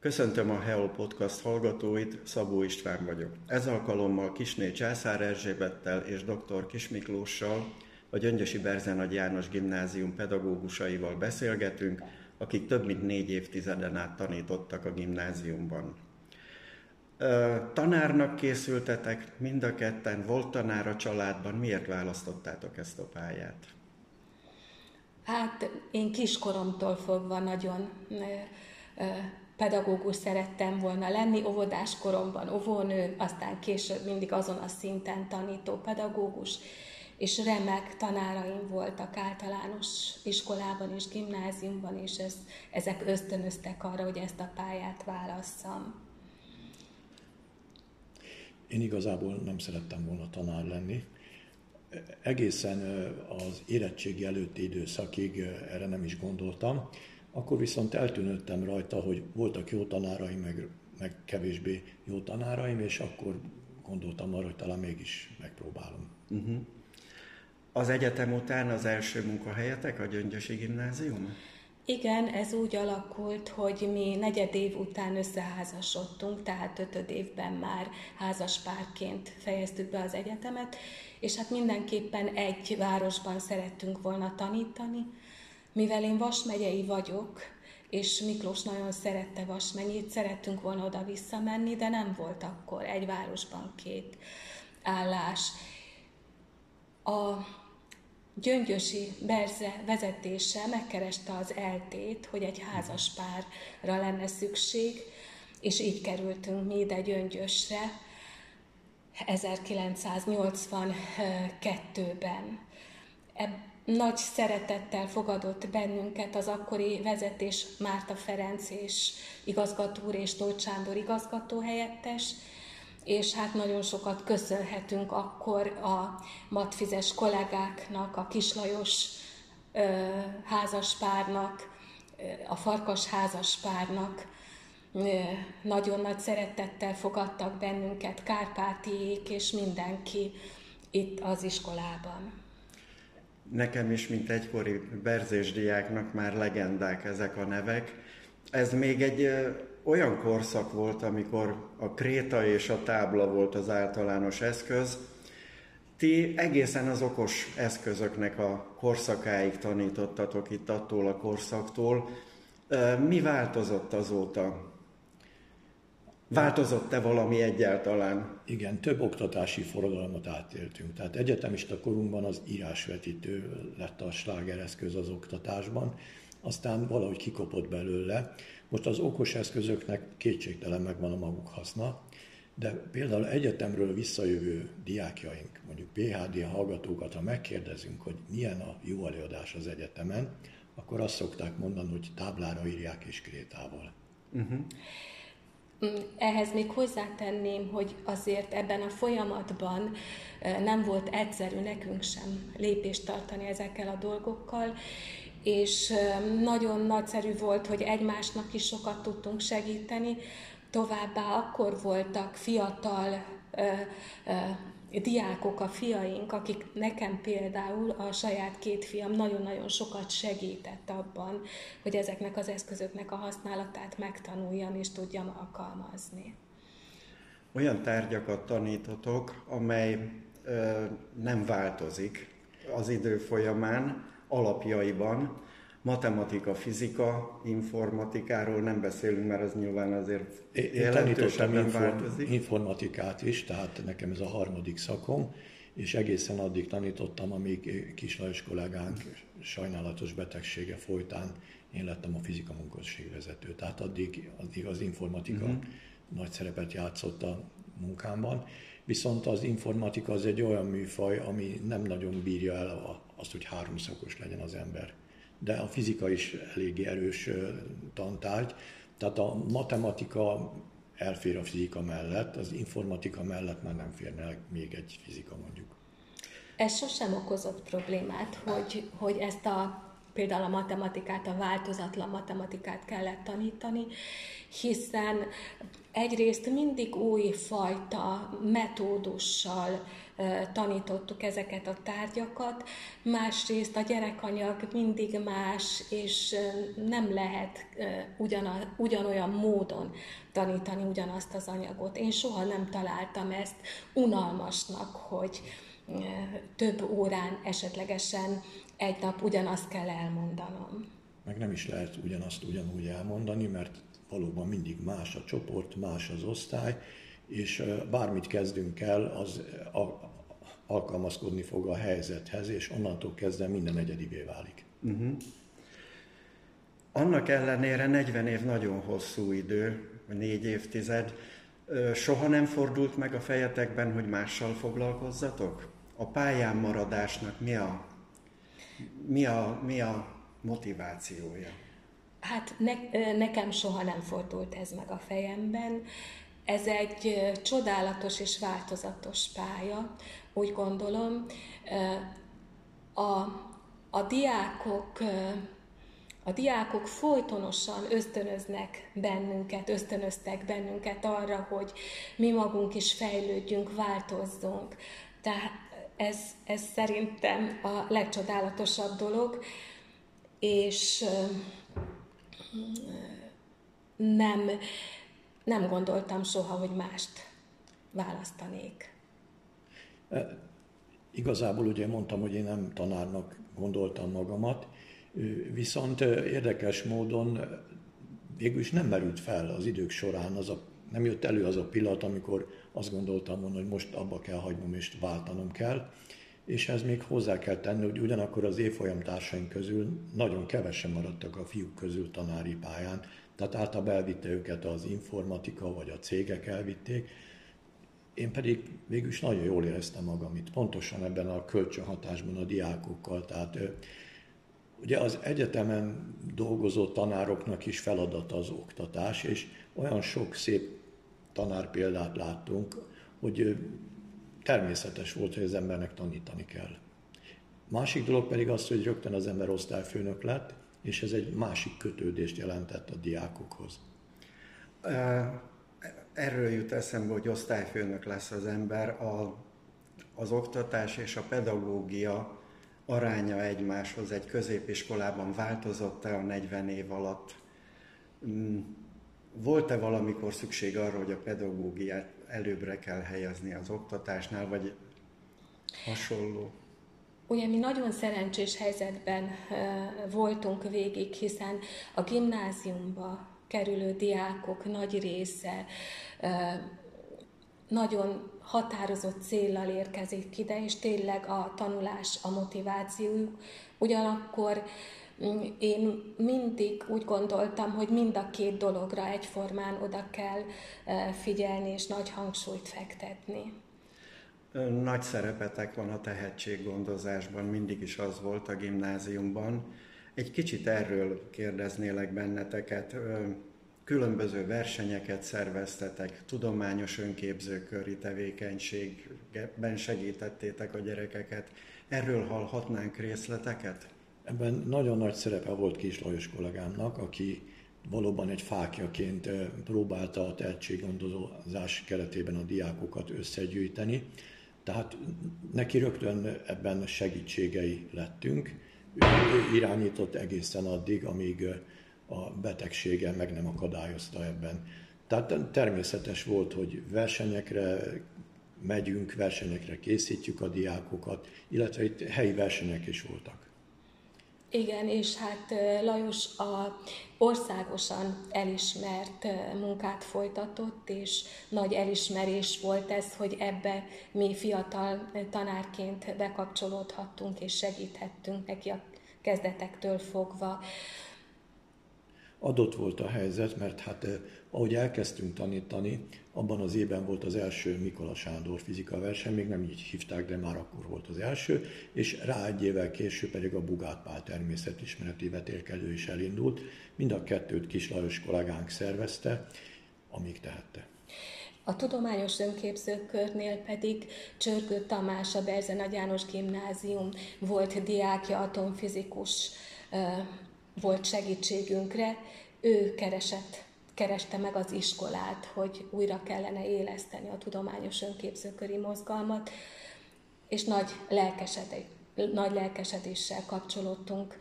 Köszöntöm a Heo Podcast hallgatóit, Szabó István vagyok. Ez alkalommal Kisné Császár Erzsébettel és dr. Kis Miklóssal, a Gyöngyösi Berzenagy János Gimnázium pedagógusaival beszélgetünk, akik több mint négy évtizeden át tanítottak a gimnáziumban. Tanárnak készültetek, mind a ketten, volt tanár a családban, miért választottátok ezt a pályát? Hát én kiskoromtól fogva nagyon pedagógus szerettem volna lenni, óvodás koromban óvónő, aztán később mindig azon a szinten tanító pedagógus, és remek tanáraim voltak általános iskolában és gimnáziumban, és ez, ezek ösztönöztek arra, hogy ezt a pályát válasszam. Én igazából nem szerettem volna tanár lenni. Egészen az érettségi előtti időszakig erre nem is gondoltam. Akkor viszont eltűnődtem rajta, hogy voltak jó tanáraim, meg, meg kevésbé jó tanáraim, és akkor gondoltam arra, hogy talán mégis megpróbálom. Uh-huh. Az egyetem után az első munkahelyetek a Gyöngyösi Gimnázium? Igen, ez úgy alakult, hogy mi negyed év után összeházasodtunk, tehát ötöd évben már házaspárként fejeztük be az egyetemet, és hát mindenképpen egy városban szerettünk volna tanítani, mivel én Vas megyei vagyok, és Miklós nagyon szerette Vasmenyét, szerettünk volna oda visszamenni, de nem volt akkor egy városban két állás. A Gyöngyösi Berze vezetése megkereste az eltét, hogy egy házas párra lenne szükség, és így kerültünk mi ide Gyöngyösre 1982-ben nagy szeretettel fogadott bennünket az akkori vezetés Márta Ferenc és igazgató úr és Tóth Sándor igazgató helyettes, és hát nagyon sokat köszönhetünk akkor a matfizes kollégáknak, a Kislajos házaspárnak, a Farkas házaspárnak, nagyon nagy szeretettel fogadtak bennünket, Kárpátiék és mindenki itt az iskolában. Nekem is, mint egykori berzés diáknak már legendák ezek a nevek. Ez még egy olyan korszak volt, amikor a kréta és a tábla volt az általános eszköz. Ti egészen az okos eszközöknek a korszakáig tanítottatok itt attól a korszaktól. Mi változott azóta? Változott-e valami egyáltalán? Igen, több oktatási forradalmat átéltünk. Tehát egyetemista korunkban az írásvetítő lett a slágereszköz az oktatásban, aztán valahogy kikopott belőle. Most az okos eszközöknek kétségtelen megvan a maguk haszna, de például egyetemről visszajövő diákjaink, mondjuk PHD hallgatókat, ha megkérdezünk, hogy milyen a jó előadás az egyetemen, akkor azt szokták mondani, hogy táblára írják és krétával. Uh-huh. Ehhez még hozzátenném, hogy azért ebben a folyamatban nem volt egyszerű nekünk sem lépést tartani ezekkel a dolgokkal, és nagyon nagyszerű volt, hogy egymásnak is sokat tudtunk segíteni. Továbbá akkor voltak fiatal diákok, a fiaink, akik nekem például a saját két fiam nagyon-nagyon sokat segített abban, hogy ezeknek az eszközöknek a használatát megtanuljam és tudjam alkalmazni. Olyan tárgyakat tanítotok, amely ö, nem változik az idő folyamán, alapjaiban, matematika, fizika, informatikáról nem beszélünk, mert az nyilván azért Én tanítottam inform, informatikát is, tehát nekem ez a harmadik szakom, és egészen addig tanítottam, amíg kis Lajos kollégánk sajnálatos betegsége folytán én lettem a fizika munkasségvezető. Tehát addig, addig az informatika uh-huh. nagy szerepet játszott a munkámban. Viszont az informatika az egy olyan műfaj, ami nem nagyon bírja el azt, hogy háromszakos legyen az ember de a fizika is eléggé erős tantárgy. Tehát a matematika elfér a fizika mellett, az informatika mellett már nem férne még egy fizika mondjuk. Ez sosem okozott problémát, hogy, hogy ezt a például a matematikát, a változatlan matematikát kellett tanítani, hiszen egyrészt mindig új fajta metódussal tanítottuk ezeket a tárgyakat, másrészt a gyerekanyag mindig más, és nem lehet ugyan, ugyanolyan módon tanítani ugyanazt az anyagot. Én soha nem találtam ezt unalmasnak, hogy több órán esetlegesen egy nap ugyanazt kell elmondanom. Meg nem is lehet ugyanazt ugyanúgy elmondani, mert valóban mindig más a csoport, más az osztály, és bármit kezdünk el, az alkalmazkodni fog a helyzethez, és onnantól kezdve minden egyedivé válik. Uh-huh. Annak ellenére 40 év nagyon hosszú idő, négy évtized. Soha nem fordult meg a fejetekben, hogy mással foglalkozzatok? A pályán maradásnak mi a, mi a, mi a motivációja? Hát ne, nekem soha nem fordult ez meg a fejemben. Ez egy csodálatos és változatos pálya, úgy gondolom. A, a diákok a diákok folytonosan ösztönöznek bennünket, ösztönöztek bennünket arra, hogy mi magunk is fejlődjünk, változzunk. Tehát ez, ez szerintem a legcsodálatosabb dolog, és nem, nem gondoltam soha, hogy mást választanék. E, igazából ugye mondtam, hogy én nem tanárnak gondoltam magamat, viszont érdekes módon végül is nem merült fel az idők során, az a, nem jött elő az a pillanat, amikor azt gondoltam volna, hogy most abba kell hagynom és váltanom kell. És ez még hozzá kell tenni, hogy ugyanakkor az évfolyam társaink közül nagyon kevesen maradtak a fiúk közül tanári pályán, tehát általában elvitte őket az informatika, vagy a cégek elvitték, én pedig végül is nagyon jól éreztem magam itt, pontosan ebben a kölcsönhatásban a diákokkal, tehát Ugye az egyetemen dolgozó tanároknak is feladata az oktatás, és olyan sok szép tanár példát láttunk, hogy természetes volt, hogy az embernek tanítani kell. Másik dolog pedig az, hogy rögtön az ember osztályfőnök lett, és ez egy másik kötődést jelentett a diákokhoz. Erről jut eszembe, hogy osztályfőnök lesz az ember. A, az oktatás és a pedagógia aránya egymáshoz egy középiskolában változott-e a 40 év alatt? Volt-e valamikor szükség arra, hogy a pedagógiát előbbre kell helyezni az oktatásnál, vagy hasonló? Ugye mi nagyon szerencsés helyzetben voltunk végig, hiszen a gimnáziumba kerülő diákok nagy része nagyon határozott céllal érkezik ide, és tényleg a tanulás a motivációjuk. Ugyanakkor én mindig úgy gondoltam, hogy mind a két dologra egyformán oda kell e, figyelni, és nagy hangsúlyt fektetni. Nagy szerepetek van a tehetséggondozásban, mindig is az volt a gimnáziumban. Egy kicsit erről kérdeznélek benneteket különböző versenyeket szerveztetek, tudományos önképzőköri tevékenységben segítettétek a gyerekeket. Erről hallhatnánk részleteket? Ebben nagyon nagy szerepe volt Kis Lajos kollégámnak, aki valóban egy fákjaként próbálta a tehetséggondozás keretében a diákokat összegyűjteni. Tehát neki rögtön ebben segítségei lettünk. Ő irányított egészen addig, amíg a betegsége meg nem akadályozta ebben. Tehát természetes volt, hogy versenyekre megyünk, versenyekre készítjük a diákokat, illetve itt helyi versenyek is voltak. Igen, és hát Lajos a országosan elismert munkát folytatott, és nagy elismerés volt ez, hogy ebbe mi fiatal tanárként bekapcsolódhattunk, és segíthettünk neki a kezdetektől fogva adott volt a helyzet, mert hát eh, ahogy elkezdtünk tanítani, abban az évben volt az első Mikola Sándor fizika verseny, még nem így hívták, de már akkor volt az első, és rá egy évvel később pedig a Bugát Pál természetismereti vetélkedő is elindult. Mind a kettőt Kis Lajos kollégánk szervezte, amíg tehette. A tudományos önképzőkörnél pedig Csörgő Tamás, a Berze Nagy János Gimnázium volt diákja, atomfizikus volt segítségünkre, ő keresett, kereste meg az iskolát, hogy újra kellene éleszteni a tudományos önképzőköri mozgalmat, és nagy, lelkesedés, nagy lelkesedéssel kapcsolódtunk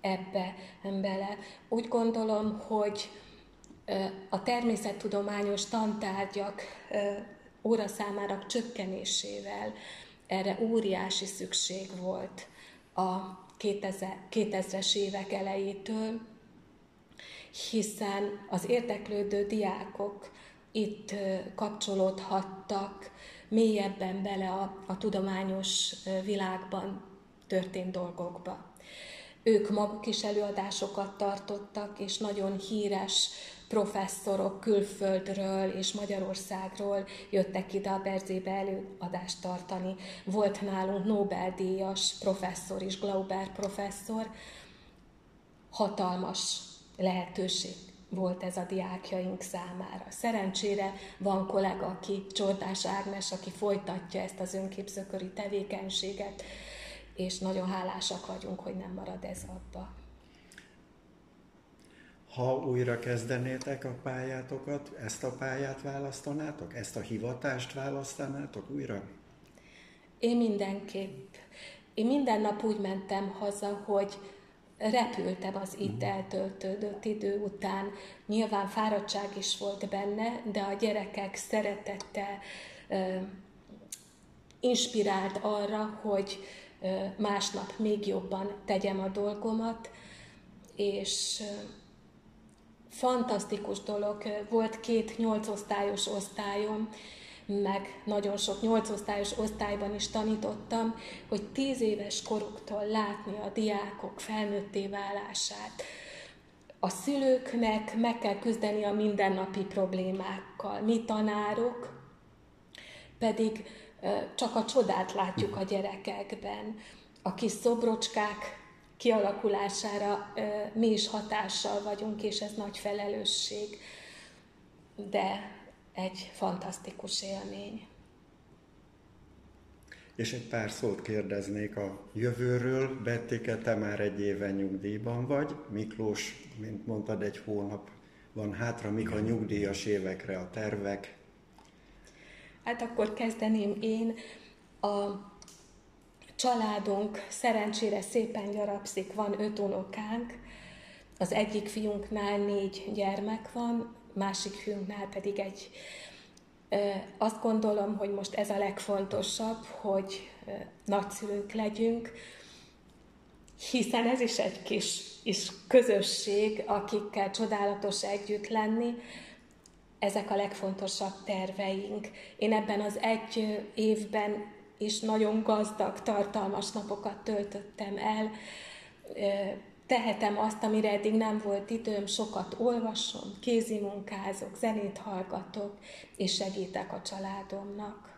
ebbe bele. Úgy gondolom, hogy a természettudományos tantárgyak óraszámára csökkenésével erre óriási szükség volt a 2000-es évek elejétől, hiszen az érdeklődő diákok itt kapcsolódhattak mélyebben bele a, a tudományos világban történt dolgokba. Ők maguk is előadásokat tartottak, és nagyon híres professzorok külföldről és Magyarországról jöttek ide a Berzébe előadást tartani. Volt nálunk Nobel-díjas professzor is, Glauber professzor. Hatalmas lehetőség volt ez a diákjaink számára. Szerencsére van kollega, aki Csordás Ágnes, aki folytatja ezt az önképzőköri tevékenységet, és nagyon hálásak vagyunk, hogy nem marad ez abba. Ha újra kezdenétek a pályátokat, ezt a pályát választanátok? Ezt a hivatást választanátok újra? Én mindenképp. Én minden nap úgy mentem haza, hogy repültem az itt mhm. eltöltődött idő után. Nyilván fáradtság is volt benne, de a gyerekek szeretette inspirált arra, hogy másnap még jobban tegyem a dolgomat, és fantasztikus dolog, volt két nyolcosztályos osztályom, meg nagyon sok nyolcosztályos osztályban is tanítottam, hogy tíz éves koruktól látni a diákok felnőtté válását. A szülőknek meg kell küzdeni a mindennapi problémákkal. Mi tanárok pedig csak a csodát látjuk a gyerekekben. A kis szobrocskák kialakulására mi is hatással vagyunk, és ez nagy felelősség, de egy fantasztikus élmény. És egy pár szót kérdeznék a jövőről. Bettike, te már egy éve nyugdíjban vagy. Miklós, mint mondtad, egy hónap van hátra. Mik a nyugdíjas évekre a tervek? Hát akkor kezdeném én. A családunk szerencsére szépen gyarapszik, van öt unokánk. Az egyik fiunknál négy gyermek van, másik fiunknál pedig egy. Azt gondolom, hogy most ez a legfontosabb, hogy nagyszülők legyünk, hiszen ez is egy kis is közösség, akikkel csodálatos együtt lenni, ezek a legfontosabb terveink. Én ebben az egy évben is nagyon gazdag, tartalmas napokat töltöttem el. Tehetem azt, amire eddig nem volt időm, sokat olvasom, kézimunkázok, zenét hallgatok, és segítek a családomnak.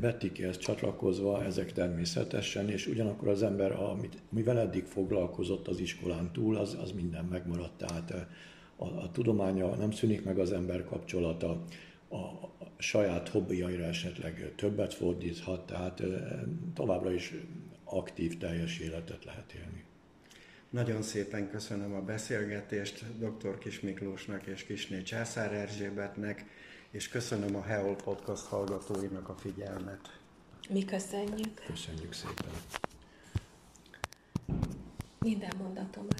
Bettikéhez csatlakozva ezek természetesen, és ugyanakkor az ember, amit, mivel eddig foglalkozott az iskolán túl, az, az minden megmaradt. Tehát a, a tudománya nem szűnik meg az ember kapcsolata, a, saját hobbiaira esetleg többet fordíthat, tehát továbbra is aktív, teljes életet lehet élni. Nagyon szépen köszönöm a beszélgetést dr. Kis Miklósnak és Kisné Császár Erzsébetnek, és köszönöm a Heol Podcast hallgatóinak a figyelmet. Mi köszönjük. Köszönjük szépen. Minden mondatomat.